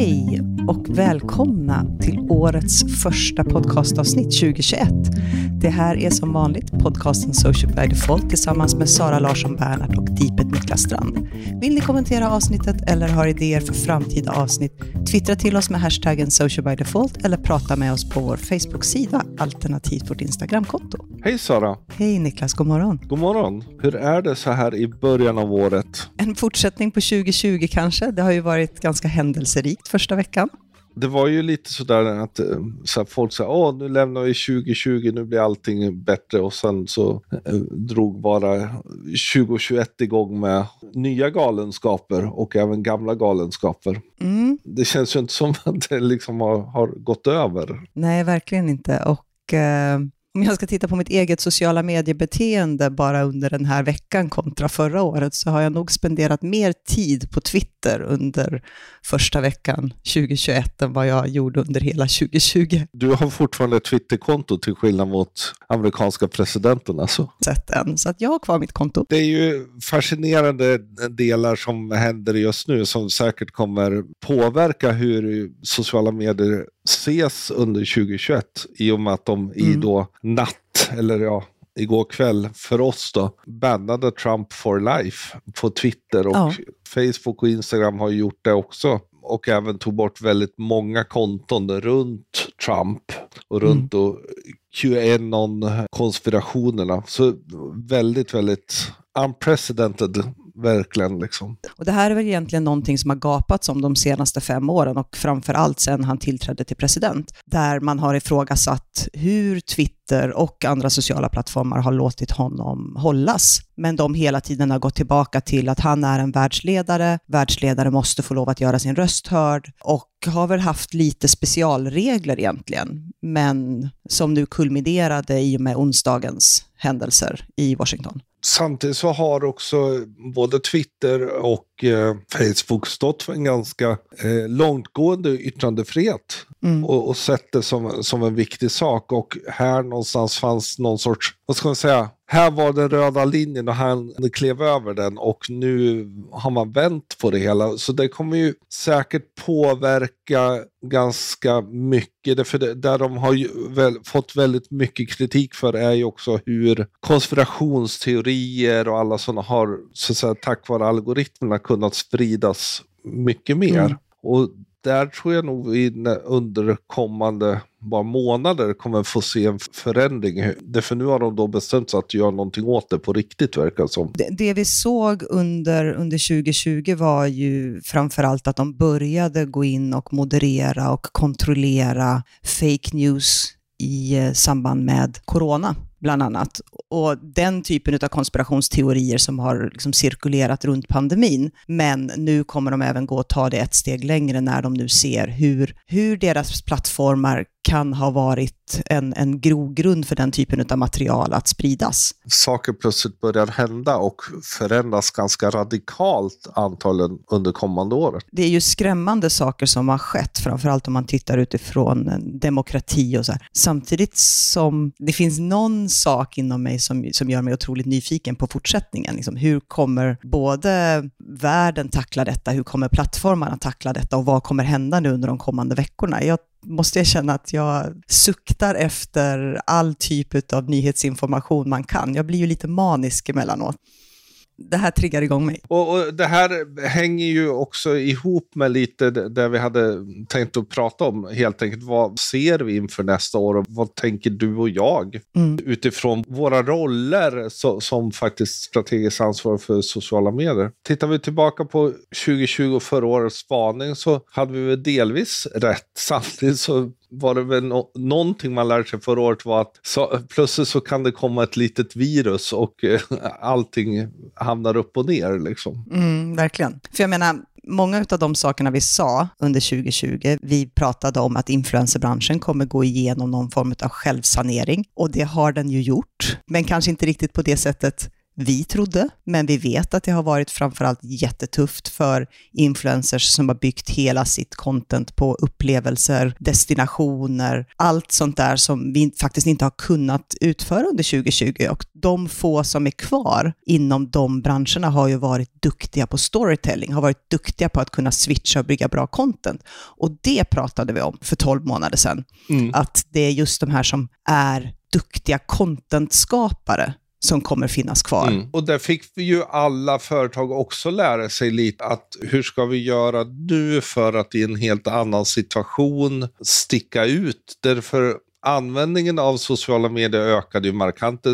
Hej och välkomna till årets första podcastavsnitt 2021. Det här är som vanligt podcasten Social by Default tillsammans med Sara Larsson Bernhardt och Deepet Niklas Strand. Vill ni kommentera avsnittet eller har idéer för framtida avsnitt? Twittra till oss med hashtaggen Social by Default eller prata med oss på vår Facebook-sida alternativt vårt Instagramkonto. Hej Sara! Hej Niklas, god morgon! God morgon! Hur är det så här i början av året? En fortsättning på 2020 kanske. Det har ju varit ganska händelserikt första veckan. Det var ju lite sådär att eh, så folk sa åh nu lämnar vi 2020, nu blir allting bättre och sen så eh, drog bara 2021 igång med nya galenskaper och även gamla galenskaper. Mm. Det känns ju inte som att det liksom har, har gått över. Nej, verkligen inte. Och eh, om jag ska titta på mitt eget sociala mediebeteende bara under den här veckan kontra förra året så har jag nog spenderat mer tid på Twitter under första veckan 2021 än vad jag gjorde under hela 2020. Du har fortfarande ett Twitterkonto till skillnad mot amerikanska presidenten alltså? Sett än, så att jag har kvar mitt konto. Det är ju fascinerande delar som händer just nu som säkert kommer påverka hur sociala medier ses under 2021 i och med att de i Mm. då natt, eller ja, igår kväll för oss då, bannade Trump for life på Twitter och Ja. Facebook och Instagram har gjort det också. Och även tog bort väldigt många konton runt Trump och runt då QAnon-konspirationerna. Så väldigt, väldigt unprecedented, verkligen liksom. Och det här är väl egentligen någonting som har gapats om de senaste fem åren och framför allt sedan han tillträdde till president, där man har ifrågasatt hur Twitter och andra sociala plattformar har låtit honom hållas. Men de hela tiden har gått tillbaka till att han är en världsledare, världsledare måste få lov att göra sin röst hörd och har väl haft lite specialregler egentligen, men som nu kulminerade i och med onsdagens händelser i Washington. Samtidigt så har också både Twitter och eh, Facebook stått för en ganska eh, långtgående yttrandefrihet. Mm. och, och sett det som, som en viktig sak. Och här någonstans fanns någon sorts, vad ska man säga, här var den röda linjen och han klev över den och nu har man vänt på det hela. Så det kommer ju säkert påverka ganska mycket. Därför det, där de har ju väl, fått väldigt mycket kritik för är ju också hur konspirationsteorier och alla sådana har, så att säga, tack vare algoritmerna kunnat spridas mycket mer. Mm. Och där tror jag nog vi under kommande bara månader kommer få se en förändring. Därför nu har de då bestämt sig att göra någonting åt det på riktigt verkar det som. Det, det vi såg under, under 2020 var ju framförallt att de började gå in och moderera och kontrollera fake news i eh, samband med corona, bland annat. Och den typen av konspirationsteorier som har liksom cirkulerat runt pandemin. Men nu kommer de även gå och ta det ett steg längre när de nu ser hur, hur deras plattformar kan ha varit en, en grogrund för den typen av material att spridas. Saker plötsligt börjar hända och förändras ganska radikalt antagligen under kommande året. det är ju skrämmande saker som har skett, framförallt om man tittar utifrån demokrati och så här. Samtidigt som det finns någon sak inom mig som, som gör mig otroligt nyfiken på fortsättningen. Liksom, hur kommer både världen tackla detta, hur kommer plattformarna tackla detta och vad kommer hända nu under de kommande veckorna? Jag måste jag känna att jag suktar efter all typ av nyhetsinformation man kan. Jag blir ju lite manisk emellanåt. Det här triggar igång mig. Och, och det här hänger ju också ihop med lite det vi hade tänkt att prata om. Helt enkelt, vad ser vi inför nästa år och vad tänker du och jag? Mm. Utifrån våra roller så, som faktiskt strategiskt ansvar för sociala medier. Tittar vi tillbaka på 2020 och förra årets spaning så hade vi väl delvis rätt. Samtidigt så var det väl no någonting man lärde sig förra året var att så, plötsligt så kan det komma ett litet virus och eh, allting hamnar upp och ner liksom. Mm, verkligen. För jag menar, många av de sakerna vi sa under 2020, vi pratade om att influencerbranschen kommer gå igenom någon form av självsanering och det har den ju gjort, men kanske inte riktigt på det sättet vi trodde, men vi vet att det har varit framförallt jättetufft för influencers som har byggt hela sitt content på upplevelser, destinationer, allt sånt där som vi faktiskt inte har kunnat utföra under 2020. Och de få som är kvar inom de branscherna har ju varit duktiga på storytelling, har varit duktiga på att kunna switcha och bygga bra content. Och det pratade vi om för 12 månader sedan. Mm. Att det är just de här som är duktiga contentskapare som kommer finnas kvar. Mm. Och där fick vi ju alla företag också lära sig lite att hur ska vi göra nu för att i en helt annan situation sticka ut. Därför användningen av sociala medier ökade ju markant.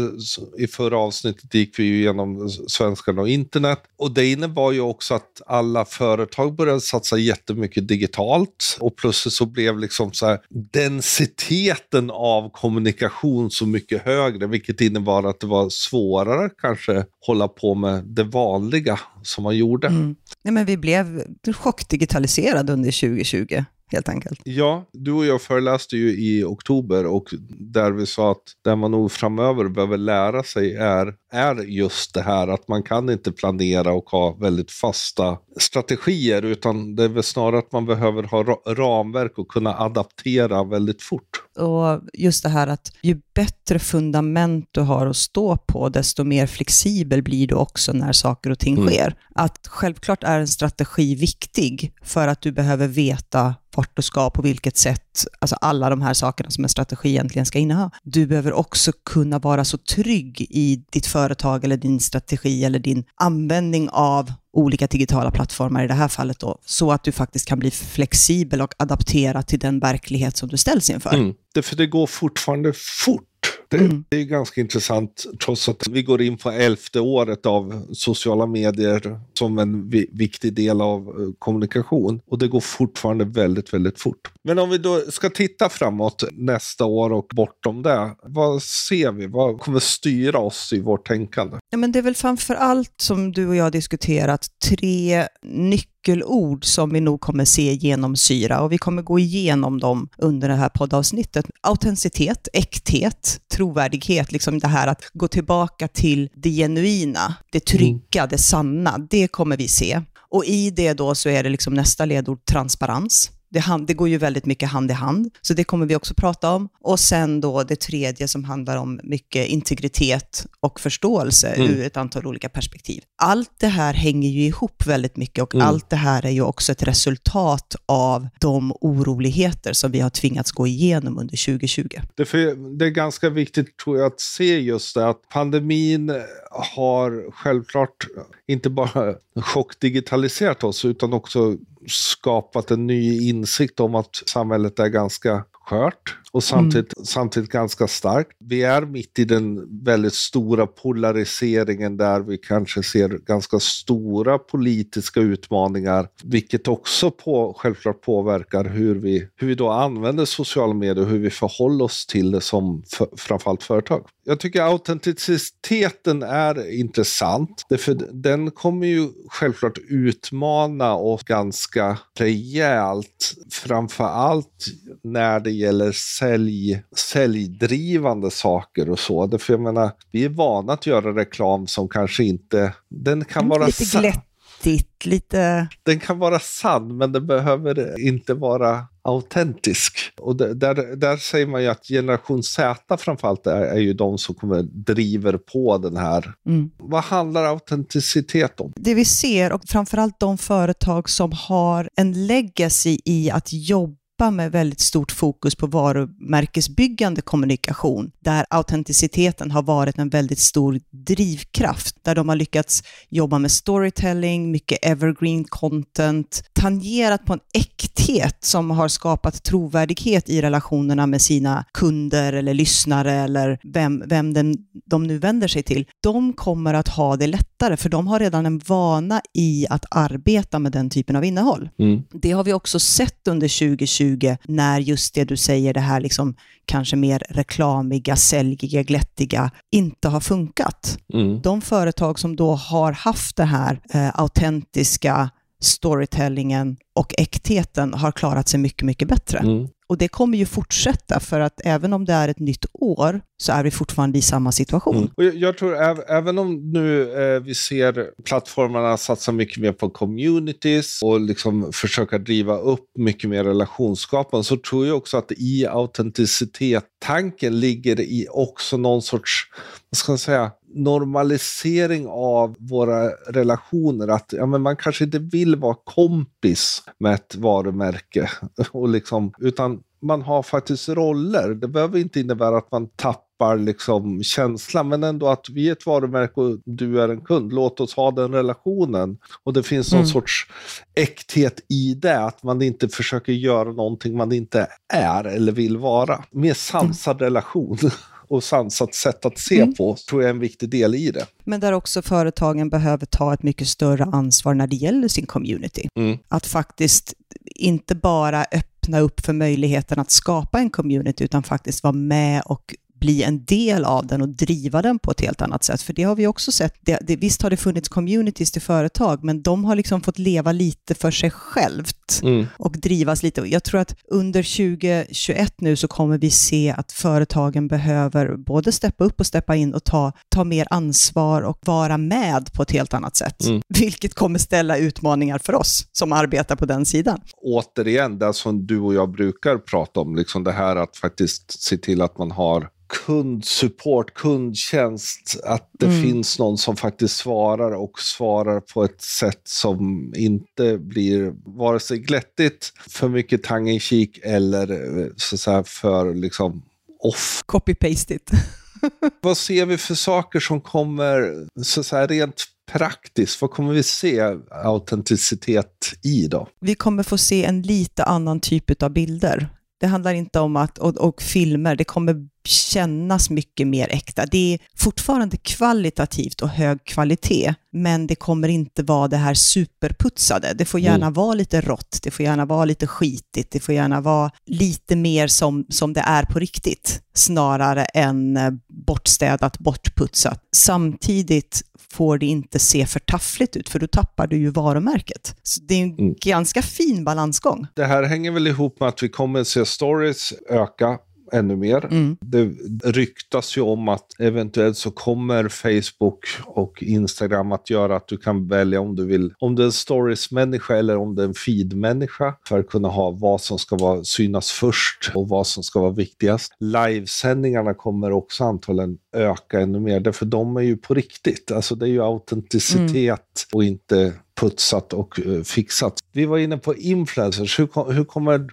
I förra avsnittet gick vi ju igenom svenskarna och internet. Och det innebar ju också att alla företag började satsa jättemycket digitalt. Och plötsligt så blev liksom så här, densiteten av kommunikation så mycket högre. Vilket innebar att det var svårare kanske hålla på med det vanliga som man gjorde. Mm. Nej, men vi blev chockdigitaliserade under 2020 helt enkelt. Ja, du och jag föreläste ju i oktober och där vi sa att det man nog framöver behöver lära sig är, är just det här att man kan inte planera och ha väldigt fasta strategier utan det är väl snarare att man behöver ha ramverk och kunna adaptera väldigt fort. Och just det här att ju bättre fundament du har att stå på, desto mer flexibel blir du också när saker och ting mm. sker. Att självklart är en strategi viktig för att du behöver veta vart du ska, på vilket sätt, alltså alla de här sakerna som en strategi egentligen ska inneha. Du behöver också kunna vara så trygg i ditt företag eller din strategi eller din användning av olika digitala plattformar i det här fallet då, så att du faktiskt kan bli flexibel och adaptera till den verklighet som du ställs inför. Mm. Det, för det går fortfarande fort det, mm. det, är ganska intressant trots att vi går in på elfte året av sociala medier som en vi, viktig del av eh, kommunikation. Och det går fortfarande väldigt, väldigt fort. Men om vi då ska titta framåt nästa år och bortom det. Vad ser vi? Vad kommer styra oss i vårt tänkande? Ja, men det är väl framför allt som du och jag har diskuterat tre nyckelord som vi nog kommer se genomsyra och vi kommer gå igenom dem under det här poddavsnittet. Autenticitet, äkthet, trovärdighet, liksom det här att gå tillbaka till det genuina, det trygga, mm. det sanna, det kommer vi se. Och i det då så är det liksom nästa ledord transparens. Det, hand, det går ju väldigt mycket hand i hand, så det kommer vi också prata om. Och sen då det tredje som handlar om mycket integritet och förståelse mm. ur ett antal olika perspektiv. Allt det här hänger ju ihop väldigt mycket och mm. allt det här är ju också ett resultat av de oroligheter som vi har tvingats gå igenom under 2020. Det, för, det är ganska viktigt tror jag att se just det att pandemin har självklart inte bara chockdigitaliserat oss utan också skapat en ny insikt om att samhället är ganska skört och samtidigt, mm. samtidigt ganska starkt. Vi är mitt i den väldigt stora polariseringen där vi kanske ser ganska stora politiska utmaningar, vilket också på, självklart påverkar hur vi, hur vi då använder sociala medier och hur vi förhåller oss till det som för, framförallt företag. Jag tycker autenticiteten är intressant, för den kommer ju självklart utmana oss ganska rejält, framför allt när det gäller sälj, säljdrivande saker och så. För jag menar, vi är vana att göra reklam som kanske inte... Den kan vara lite glättigt, lite... Den kan vara sann, men den behöver inte vara autentisk. Och där, där säger man ju att generation Z framförallt är, är ju de som kommer driver på den här. Mm. Vad handlar autenticitet om? Det vi ser, och framförallt de företag som har en legacy i att jobba jobba med väldigt stort fokus på varumärkesbyggande kommunikation, där autenticiteten har varit en väldigt stor drivkraft, där de har lyckats jobba med storytelling, mycket evergreen content, tangerat på en äkthet som har skapat trovärdighet i relationerna med sina kunder eller lyssnare eller vem, vem den, de nu vänder sig till. De kommer att ha det lättare, för de har redan en vana i att arbeta med den typen av innehåll. Mm. Det har vi också sett under 2020 2020 när just det du säger, det här liksom kanske mer reklamiga, säljiga, glättiga, inte har funkat. Mm. De företag som då har haft det här eh, autentiska storytellingen och äktheten har klarat sig mycket, mycket bättre. Mm. Och det kommer ju fortsätta, för att även om det är ett nytt år, så är vi fortfarande i samma situation. Mm. Och jag, jag tror äv, även om nu eh, vi ser plattformarna satsa mycket mer på communities och liksom försöka driva upp mycket mer relationsskapen så tror jag också att i autenticitet-tanken ligger i också någon sorts, vad ska man säga, normalisering av våra relationer. Att ja, men man kanske inte vill vara kompis med ett varumärke. Och liksom, utan man har faktiskt roller. Det behöver inte innebära att man tappar liksom känslan, men ändå att vi är ett varumärke och du är en kund. Låt oss ha den relationen. Och det finns någon Mm. sorts äkthet i det, att man inte försöker göra någonting man inte är eller vill vara. Mer sansad relation och sansat sätt att se Mm. på tror jag är en viktig del i det. Men där också företagen behöver ta ett mycket större ansvar när det gäller sin community. Mm. Att faktiskt inte bara öppna upp för möjligheten att skapa en community, utan faktiskt vara med och bli en del av den och driva den på ett helt annat sätt. För det har vi också sett. Det, det, visst har det funnits communities till företag, men de har liksom fått leva lite för sig självt Mm. och drivas lite. Jag tror att under 2021 nu så kommer vi se att företagen behöver både steppa upp och steppa in och ta, ta mer ansvar och vara med på ett helt annat sätt. Mm. Vilket kommer ställa utmaningar för oss som arbetar på den sidan. återigen, det som du och jag brukar prata om, liksom det här att faktiskt se till att man har kundsupport, kundtjänst, att det Mm. finns någon som faktiskt svarar och svarar på ett sätt som inte blir vare sig glättigt, för mycket tang i kik eller eh, så säga för liksom off. Copy-paste it. Vad ser vi för saker som kommer så att säga rent praktiskt? Vad kommer vi se autenticitet i då? Vi kommer få se en lite annan typ av bilder. Det handlar inte om att, och, och filmer, det kommer kännas mycket mer äkta. Det är fortfarande kvalitativt och hög kvalitet, men det kommer inte vara det här superputsade. Det får gärna vara lite rått, det får gärna vara lite skitigt, det får gärna vara lite mer som, som det är på riktigt, snarare än eh, bortstädat, bortputsat. Samtidigt får det inte se för taffligt ut, för då tappar du ju varumärket. Så det är en Mm. ganska fin balansgång. Det här hänger väl ihop med att vi kommer att se stories öka ännu mer. Mm. Det ryktas ju om att eventuellt så kommer Facebook och Instagram att göra att du kan välja om du vill, om du är en stories-människa eller om du är en feed-människa för att kunna ha vad som ska vara, synas först och vad som ska vara viktigast. Livesändningarna kommer också antagligen öka ännu mer, därför de är ju på riktigt. Alltså det är ju autenticitet och inte putsat och eh, fixat. Vi var inne på influencers. Hur, hur kommer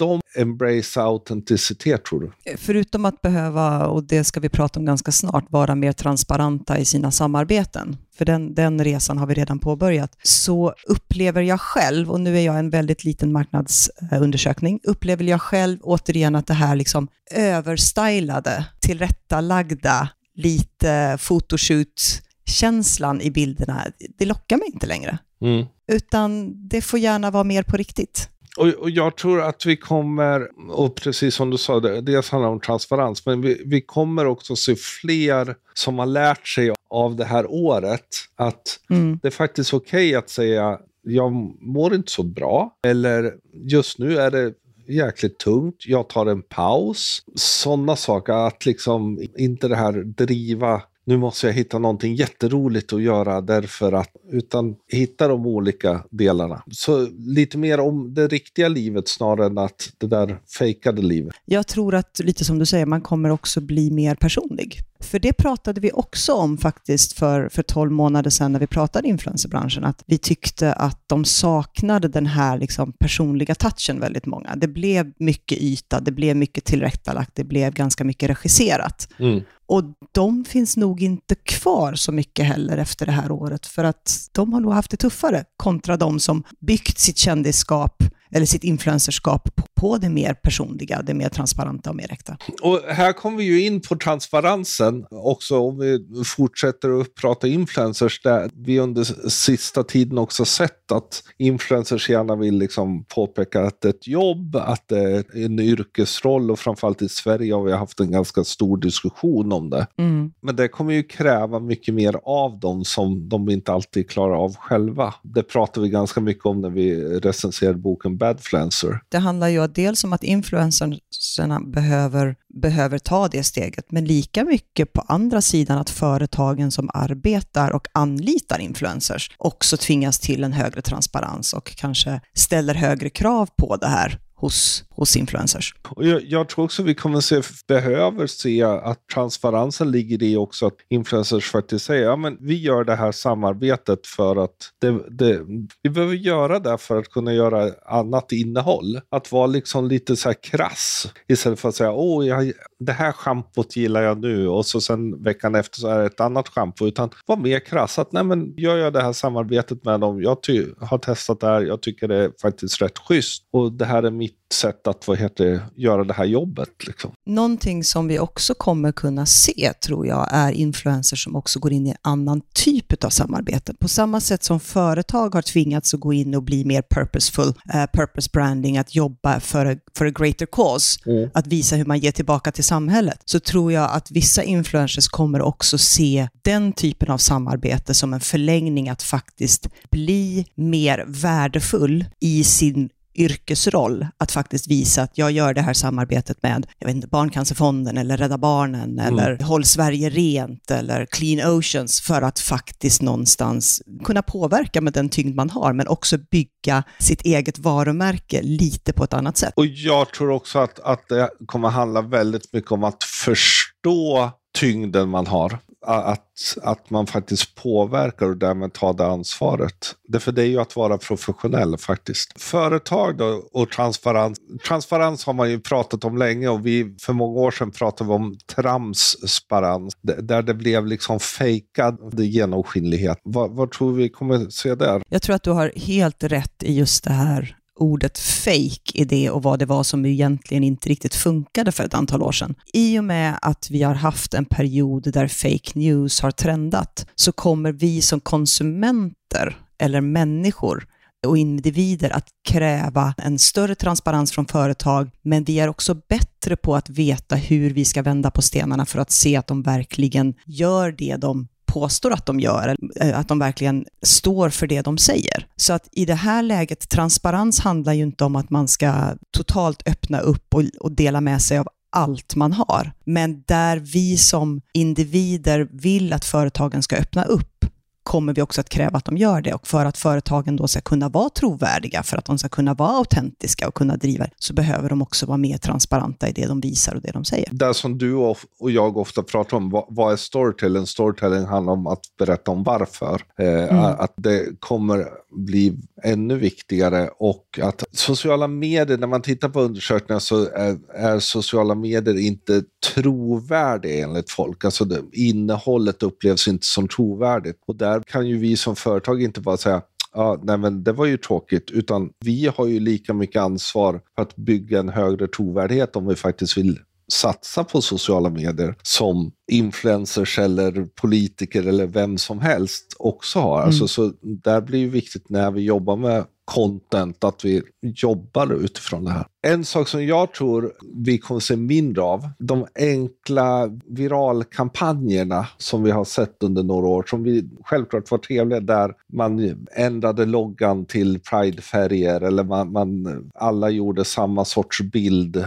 de embrace autenticitet tror du? Förutom att behöva, och det ska vi prata om ganska snart, vara mer transparenta i sina samarbeten, för den, den resan har vi redan påbörjat, så upplever jag själv, och nu är jag en väldigt liten marknadsundersökning, upplever jag själv återigen att det här liksom överstylade, tillrättalagda, lite photoshoot-känslan i bilderna, det lockar mig inte längre. Mm. Utan det får gärna vara mer på riktigt. Och, och jag tror att vi kommer, och precis som du sa, det, dels handlar det om transparens, men vi, vi kommer också se fler som har lärt sig av det här året att Mm. det är faktiskt okej att säga jag mår inte så bra, eller just nu är det jäkligt tungt, jag tar en paus. Sådana saker, att liksom inte det här driva nu måste jag hitta någonting jätteroligt att göra därför att, utan hitta de olika delarna. Så lite mer om det riktiga livet snarare än att det där fejkade livet. Jag tror att, lite som du säger, man kommer också bli mer personlig. För det pratade vi också om faktiskt för, för 12 månader sedan när vi pratade influencerbranschen, att vi tyckte att de saknade den här liksom personliga touchen väldigt många. Det blev mycket yta, det blev mycket tillrättalagt, det blev ganska mycket regisserat. Mm. Och de finns nog inte kvar så mycket heller efter det här året, för att de har nog haft det tuffare kontra de som byggt sitt kändisskap eller sitt influencerskap på, på det mer personliga, det mer transparenta och mer äkta. Och här kommer vi ju in på transparensen också om vi fortsätter att prata influencers där vi under sista tiden också sett att influencers gärna vill liksom påpeka att det är ett jobb, att det är en yrkesroll och framförallt i Sverige har vi haft en ganska stor diskussion om om det. Mm. Men det kommer ju kräva mycket mer av dem som de inte alltid klarar av själva. Det pratar vi ganska mycket om när vi recenserade boken Badfluencer. Det handlar ju dels om att influencerna behöver, behöver ta det steget, men lika mycket på andra sidan att företagen som arbetar och anlitar influencers också tvingas till en högre transparens och kanske ställer högre krav på det här hos, hos influencers. Och jag, jag tror också vi kommer se, behöver se att transparensen ligger i också att influencers faktiskt säger ja men vi gör det här samarbetet för att det, det, vi behöver göra det för att kunna göra annat innehåll. Att vara liksom lite så här krass istället för att säga åh jag, det här schampot gillar jag nu och så sen veckan efter så är det ett annat schampo. Utan var mer krass att nej men gör jag det här samarbetet med dem, jag ty, har testat det här, jag tycker det är faktiskt rätt schysst och det här är mitt sätt att vad heter, göra det här jobbet. Liksom. Någonting som vi också kommer kunna se, tror jag, är influencers som också går in i en annan typ av samarbete. På samma sätt som företag har tvingats att gå in och bli mer purposeful, uh, purpose branding, att jobba för a, för a greater cause, Mm. att visa hur man ger tillbaka till samhället, så tror jag att vissa influencers kommer också se den typen av samarbete som en förlängning att faktiskt bli mer värdefull i sin yrkesroll att faktiskt visa att jag gör det här samarbetet med jag vet inte, Barncancerfonden eller Rädda Barnen eller Håll Sverige Rent eller Clean Oceans för att faktiskt någonstans kunna påverka med den tyngd man har men också bygga sitt eget varumärke lite på ett annat sätt. Och jag tror också att, att det kommer handla väldigt mycket om att förstå tyngden man har. Att, att man faktiskt påverkar och därmed tar det ansvaret. Därför det är ju att vara professionell faktiskt. Företag då och transparens. Transparens har man ju pratat om länge och vi för många år sedan pratade vi om tramsparens. Där det blev liksom fejkad genomskinlighet. Vad, vad tror vi kommer se där? Jag tror att du har helt rätt i just det här ordet fake i det och vad det var som egentligen inte riktigt funkade för ett antal år sedan. I och med att vi har haft en period där fake news har trendat så kommer vi som konsumenter eller människor och individer att kräva en större transparens från företag, men vi är också bättre på att veta hur vi ska vända på stenarna för att se att de verkligen gör det de påstår att de gör, eh, att de verkligen står för det de säger. Så att i det här läget, transparens handlar ju inte om att man ska totalt öppna upp och, och dela med sig av allt man har. Men där vi som individer vill att företagen ska öppna upp kommer vi också att kräva att de gör det. Och för att företagen då ska kunna vara trovärdiga, för att de ska kunna vara autentiska och kunna driva så behöver de också vara mer transparenta i det de visar och det de säger. Det som du och jag ofta pratar om, vad, vad är storytelling? Storytelling handlar om att berätta om varför. Eh, mm. Att det kommer bli ännu viktigare och att sociala medier, när man tittar på undersökningar så är, är sociala medier inte trovärdiga enligt folk. Alltså det, innehållet upplevs inte som trovärdigt. Och där kan ju vi som företag inte bara säga ja, nej men det var ju tråkigt, utan vi har ju lika mycket ansvar för att bygga en högre trovärdighet om vi faktiskt vill satsa på sociala medier som influencers eller politiker eller vem som helst också har. Mm. Alltså, så där blir det viktigt när vi jobbar med content att vi jobbar utifrån det här. En sak som jag tror vi kommer se mindre av, de enkla viralkampanjerna som vi har sett under några år, som vi självklart var trevliga, där man ändrade loggan till pridefärger eller man, man, alla gjorde samma sorts bild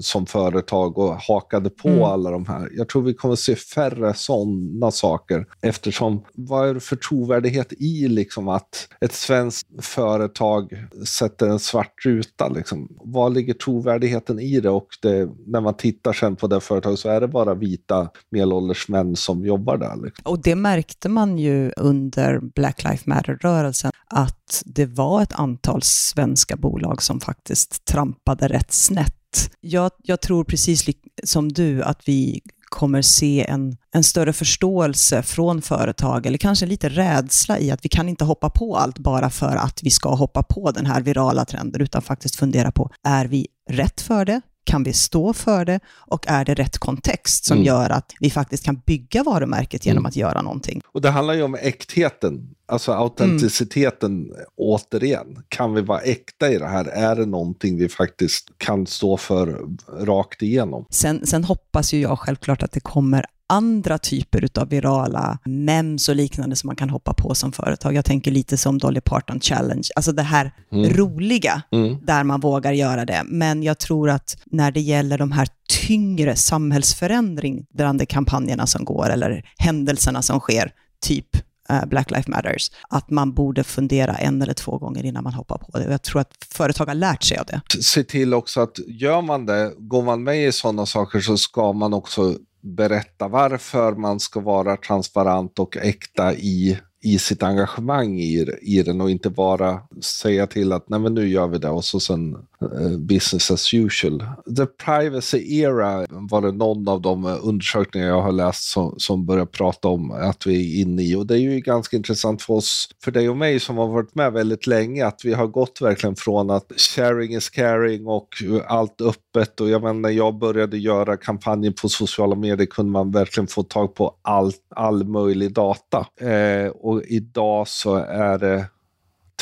som företag och hakade på mm. alla de här. Jag tror vi kommer se färre sådana saker eftersom vad är det för trovärdighet i liksom att ett svenskt företag sätter en svart ruta? Liksom? Vad ligger trovärdigheten i det? Och det, när man tittar sen på det företaget så är det bara vita medelålders män som jobbar där. Liksom. Och det märkte man ju under Black Lives Matter-rörelsen, att det var ett antal svenska bolag som faktiskt trampade rätt snett jag, jag, tror precis som du att vi kommer se en, en större förståelse från företag, eller kanske lite rädsla i att vi kan inte hoppa på allt bara för att vi ska hoppa på den här virala trenden, utan faktiskt fundera på, är vi rätt för det? Kan vi stå för det? Och är det rätt kontext som mm. gör att vi faktiskt kan bygga varumärket genom mm. att göra någonting? Och det handlar ju om äktheten, alltså autenticiteten mm. återigen. Kan vi vara äkta i det här? Är det någonting vi faktiskt kan stå för rakt igenom? Sen, sen hoppas ju jag självklart att det kommer andra typer av virala mems och liknande som man kan hoppa på som företag. Jag tänker lite som Dolly Parton Challenge, alltså det här mm. roliga mm. där man vågar göra det. Men jag tror att när det gäller de här tyngre samhällsförändrande kampanjerna som går, eller händelserna som sker, typ eh, Black Lives Matters, att man borde fundera en eller två gånger innan man hoppar på det. Jag tror att företag har lärt sig av det. Se till också att gör man det, går man med i sådana saker så ska man också berätta varför man ska vara transparent och äkta i i sitt engagemang i, i den och inte bara säga till att nej men nu gör vi det. Och så sen Eh, business as usual. The privacy era var det någon av de eh, undersökningar jag har läst som, som börjar prata om att vi är inne i och det är ju ganska intressant för oss, för dig och mig som har varit med väldigt länge, att vi har gått verkligen från att sharing is caring och allt öppet och jag menar när jag började göra kampanjer på sociala medier kunde man verkligen få tag på all, all möjlig data. Eh, och idag så är det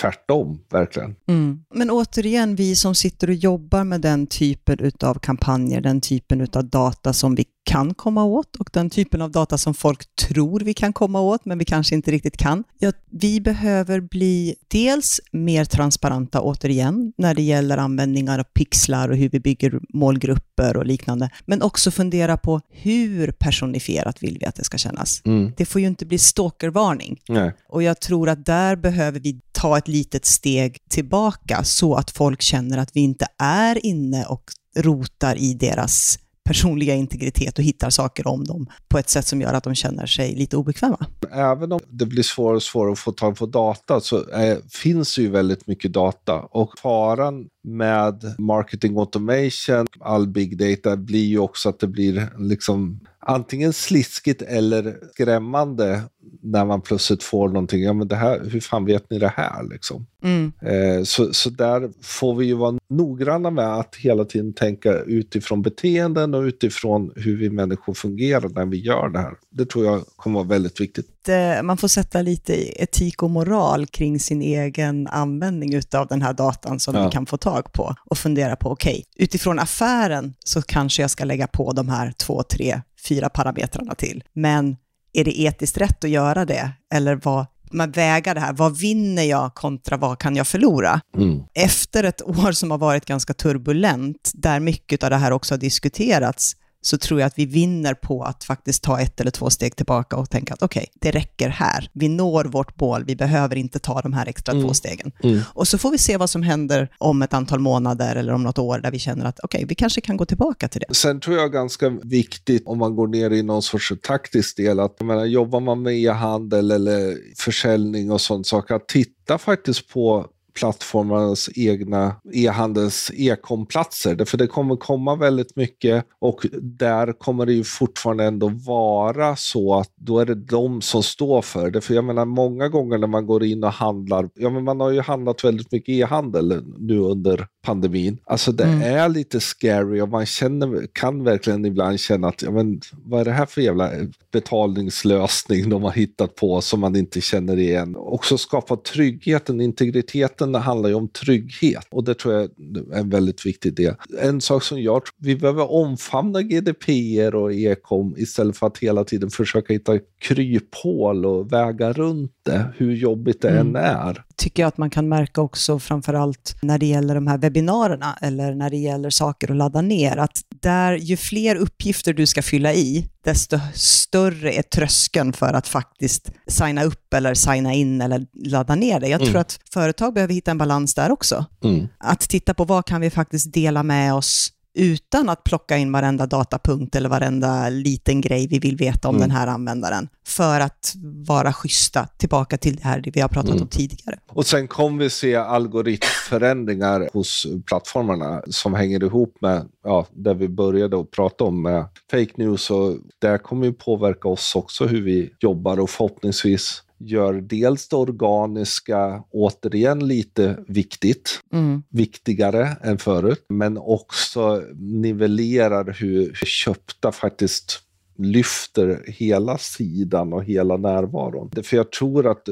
tvärtom, verkligen. Mm. Men återigen, vi som sitter och jobbar med den typen av kampanjer, den typen av data som vi kan komma åt och den typen av data som folk tror vi kan komma åt, men vi kanske inte riktigt kan. Ja, vi behöver bli dels mer transparenta återigen när det gäller användningar av pixlar och hur vi bygger målgrupper och liknande, men också fundera på hur personifierat vill vi att det ska kännas. Mm. Det får ju inte bli stalkervarning. Nej. Och jag tror att där behöver vi ta ett litet steg tillbaka så att folk känner att vi inte är inne och rotar i deras personliga integritet och hittar saker om dem på ett sätt som gör att de känner sig lite obekväma. Även om det blir svårare och svårare att få tag på data så är, finns ju väldigt mycket data och faran med marketing automation, all big data, blir ju också att det blir liksom antingen sliskigt eller skrämmande när man plötsligt får någonting. Ja, men det här, hur fan vet ni det här? Liksom. Mm. Eh, så, så där får vi ju vara noggranna med att hela tiden tänka utifrån beteenden och utifrån hur vi människor fungerar när vi gör det här. Det tror jag kommer vara väldigt viktigt. Man får sätta lite etik och moral kring sin egen användning av den här datan som ja. vi kan få tag på och fundera på, okej, okay, utifrån affären så kanske jag ska lägga på de här två, tre, fyra parametrarna till. Men är det etiskt rätt att göra det? Eller vad, man väger det här, vad vinner jag kontra vad kan jag förlora? Mm. Efter ett år som har varit ganska turbulent, där mycket av det här också har diskuterats, så tror jag att vi vinner på att faktiskt ta ett eller två steg tillbaka och tänka att okej, okay, det räcker här. Vi når vårt mål, vi behöver inte ta de här extra mm. två stegen. Mm. Och så får vi se vad som händer om ett antal månader eller om något år där vi känner att okej, okay, vi kanske kan gå tillbaka till det. Sen tror jag ganska viktigt om man går ner i någon sorts taktisk del, att jag menar, jobbar man med e-handel eller försäljning och sånt saker, att titta faktiskt på plattformarnas egna e-handels e-komplatser. För det kommer komma väldigt mycket och där kommer det ju fortfarande ändå vara så att då är det de som står för det. För jag menar många gånger när man går in och handlar, ja men man har ju handlat väldigt mycket e-handel nu under pandemin. Alltså det mm. är lite scary och man känner, kan verkligen ibland känna att, ja men vad är det här för jävla betalningslösning de har hittat på som man inte känner igen. Också skapa tryggheten, integriteten det handlar ju om trygghet och det tror jag är en väldigt viktig del. En sak som jag tror, vi behöver omfamna GDPR och ekom istället för att hela tiden försöka hitta kryphål och väga runt det, hur jobbigt det mm. än är. Tycker jag att man kan märka också, framförallt när det gäller de här webbinarierna eller när det gäller saker att ladda ner, att där ju fler uppgifter du ska fylla i, desto större är tröskeln för att faktiskt signa upp eller signa in eller ladda ner det. Jag mm. tror att företag behöver hitta en balans där också. Mm. Att titta på vad kan vi faktiskt dela med oss utan att plocka in varenda datapunkt eller varenda liten grej vi vill veta om mm. den här användaren, för att vara schyssta, tillbaka till det här vi har pratat mm. om tidigare. Och sen kommer vi se algoritmförändringar hos plattformarna som hänger ihop med ja, det vi började att prata om med fake news och det kommer ju påverka oss också hur vi jobbar och förhoppningsvis gör dels det organiska återigen lite viktigt, mm. viktigare än förut, men också nivellerar hur köpta faktiskt lyfter hela sidan och hela närvaron. För jag tror att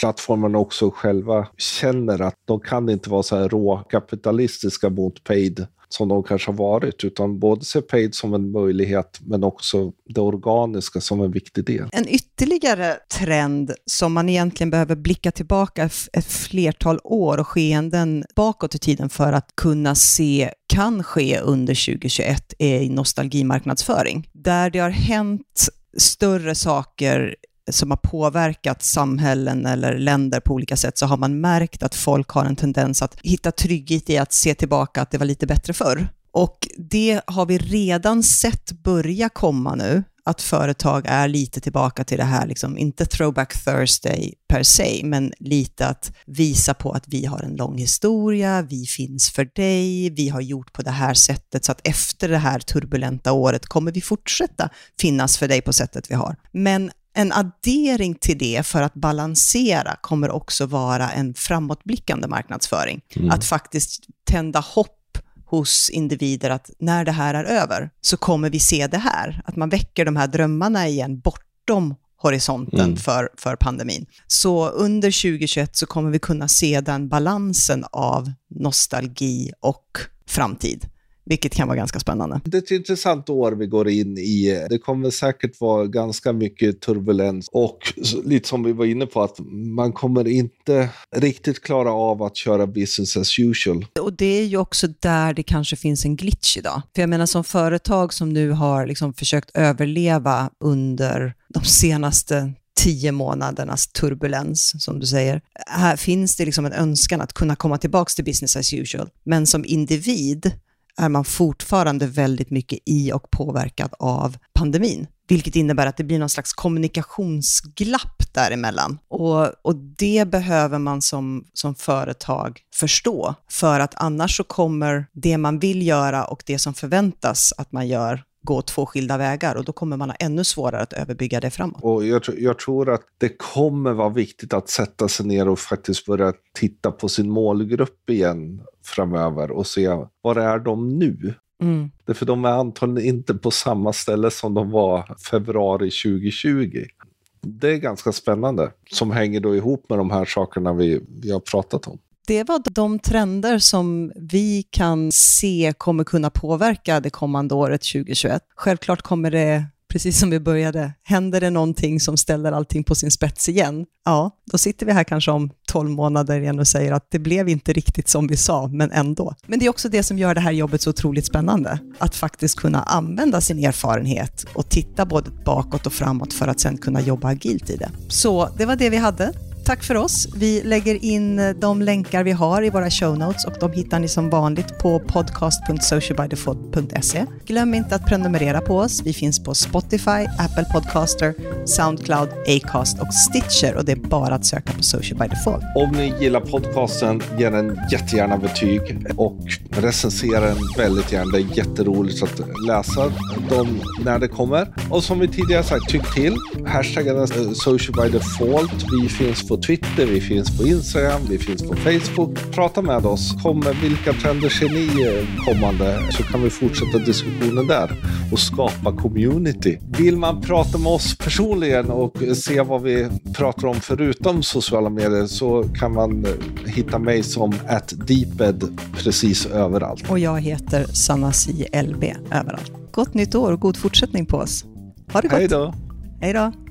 plattformarna också själva känner att de kan inte vara så här råkapitalistiska mot paid som de kanske har varit, utan både se paid som en möjlighet, men också det organiska som en viktig del. En ytterligare trend som man egentligen behöver blicka tillbaka ett flertal år och skeenden bakåt i tiden för att kunna se kan ske under 2021 är nostalgimarknadsföring. Där det har hänt större saker som har påverkat samhällen eller länder på olika sätt, så har man märkt att folk har en tendens att hitta trygghet i att se tillbaka att det var lite bättre förr. Och det har vi redan sett börja komma nu, att företag är lite tillbaka till det här, liksom, inte throwback Thursday per se, men lite att visa på att vi har en lång historia, vi finns för dig, vi har gjort på det här sättet, så att efter det här turbulenta året kommer vi fortsätta finnas för dig på sättet vi har. Men en addering till det för att balansera kommer också vara en framåtblickande marknadsföring. Mm. Att faktiskt tända hopp hos individer att när det här är över så kommer vi se det här. Att man väcker de här drömmarna igen bortom horisonten mm. för, för pandemin. Så under 2021 så kommer vi kunna se den balansen av nostalgi och framtid vilket kan vara ganska spännande. Det är ett intressant år vi går in i. Det kommer säkert vara ganska mycket turbulens och lite som vi var inne på att man kommer inte riktigt klara av att köra business as usual. Och det är ju också där det kanske finns en glitch idag. För jag menar som företag som nu har liksom försökt överleva under de senaste tio månadernas turbulens, som du säger. Här finns det liksom en önskan att kunna komma tillbaka till business as usual. Men som individ är man fortfarande väldigt mycket i och påverkad av pandemin. Vilket innebär att det blir någon slags kommunikationsglapp däremellan. Och, och det behöver man som, som företag förstå, för att annars så kommer det man vill göra och det som förväntas att man gör gå två skilda vägar och då kommer man ha ännu svårare att överbygga det framåt. Och jag, jag, tror att det kommer vara viktigt att sätta sig ner och faktiskt börja titta på sin målgrupp igen framöver och se var är de nu? Mm. Därför de är antagligen inte på samma ställe som de var februari 2020. Det är ganska spännande, som hänger då ihop med de här sakerna vi, vi har pratat om. Det var de trender som vi kan se kommer kunna påverka det kommande året 2021. Självklart kommer det precis som vi började, händer det någonting som ställer allting på sin spets igen, ja, då sitter vi här kanske om 12 månader igen och säger att det blev inte riktigt som vi sa, men ändå. Men det är också det som gör det här jobbet så otroligt spännande, att faktiskt kunna använda sin erfarenhet och titta både bakåt och framåt för att sen kunna jobba agilt i det. Så det var det vi hade. Tack för oss. Vi lägger in eh, de länkar vi har i våra show notes och de hittar ni som vanligt på podcast.socialbydefault.se. Glöm inte att prenumerera på oss. Vi finns på Spotify, Apple Podcaster, Soundcloud, Acast och Stitcher och det är bara att söka på Social by Default. Om ni gillar podcasten, ge den jättegärna betyg och recensera den väldigt gärna. Det är jätteroligt att läsa dem när det kommer. Och som vi tidigare sagt, tyck till. Hashtaggen är eh, Social by Default. Vi finns på Twitter, vi finns på Instagram, vi finns på Facebook. Prata med oss. Kom med vilka trender ser ni eh, kommande? Så kan vi fortsätta diskussionen där och skapa community. Vill man prata med oss personligen och se vad vi pratar om förutom sociala medier så kan man eh, hitta mig som at deeped precis överallt. Och jag heter Sanasi LB överallt. Gott nytt år och god fortsättning på oss. Ha det gott. Hej då. Hej då.